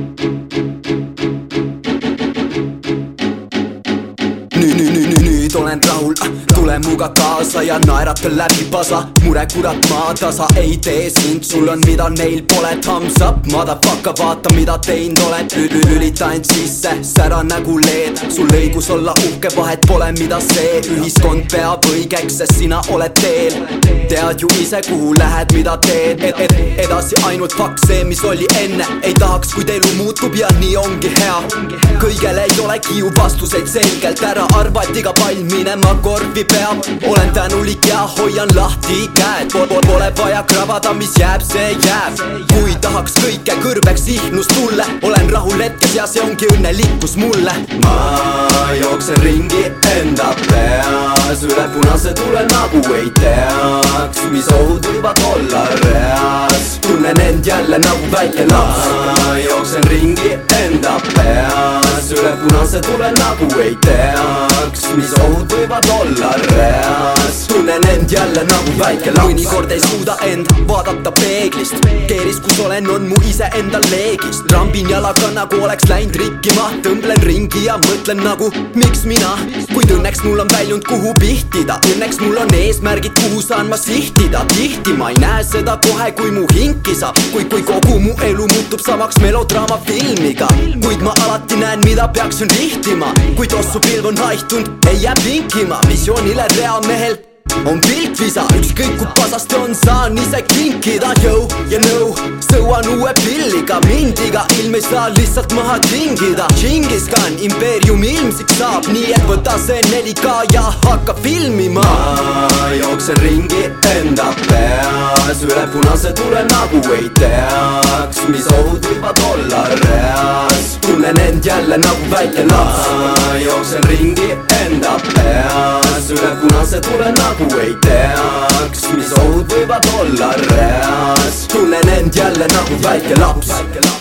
Thank you. Muga kaasa ja naerata läbi pasa. Mure kurat maa tasa ei tee sind, sul on mida neil pole. Thumbs up, motherfucker, vaata mida teinud oled. Lülita end sisse, sära nägu leed. Sul õigus olla uhke, vahet pole mida see ühiskond peab õigeks, sest sina oled teel. Tead ju ise, kuhu lähed, mida teed. Ed, ed, edasi ainult fakt, see, mis oli enne. Ei tahaks, kuid elu muutub ja nii ongi hea. Kõigele ei olegi ju vastuseid selgelt ära arva, et iga pall minema korvi peab. Olen tänulik ja hoian lahti käed. Pole vaja krabada, mis jääb, see jääb. Kui tahaks kõike kõrbeks ihnust tulle olen rahul hetkes ja see ongi õnnelikkus mulle. Ma jooksen ringi enda peas. Üle punase tule nagu ei teaks, mis ohud võivad olla reas. Tunnen end jälle nagu väike laps. Ma jooksen ringi enda peas. Üle punase tule nagu ei teaks, mis ohud võivad olla reas. Tunnen end jälle nagu väike laps. Mõnikord ei suuda end vaadata peeglist. Keeris, kus olen, on mu iseenda leegist. Trambin jalaga nagu oleks läinud rikkima. Tõmblen ringi ja mõtlen nagu miks mina kuid õnneks mul on väljund, kuhu pihtida. Õnneks mul on eesmärgid, kuhu saan ma sihtida. Tihti ma ei näe seda kohe, kui mu hing kisab kui, kui kogu mu elu muutub samaks melodraama filmiga. Kuid ma alati näen, mida peaksin rihtima kui tossu pilv on haihtunud, ei jää pinkima. Visioonile reamehel on pilkvisa, ükskõik kui pasast on, saan ise kinkida, jõu ja nõu sõuan uue pilliga, mind iga ilm ei saa lihtsalt maha tingida. Džingiskhan, impeerium ilmsiks saab, nii et võta see 4K ja hakka filmima. Ma jooksen ringi enda peas. Üle punase tule nagu ei teaks, mis ohud võivad olla reas. Tunnen end jälle nagu väike laps. Ma jooksen ringi enda peas. Üle punase tule nagu ei teaks, mis ohud võivad olla reas tunnen end jälle nagu väike laps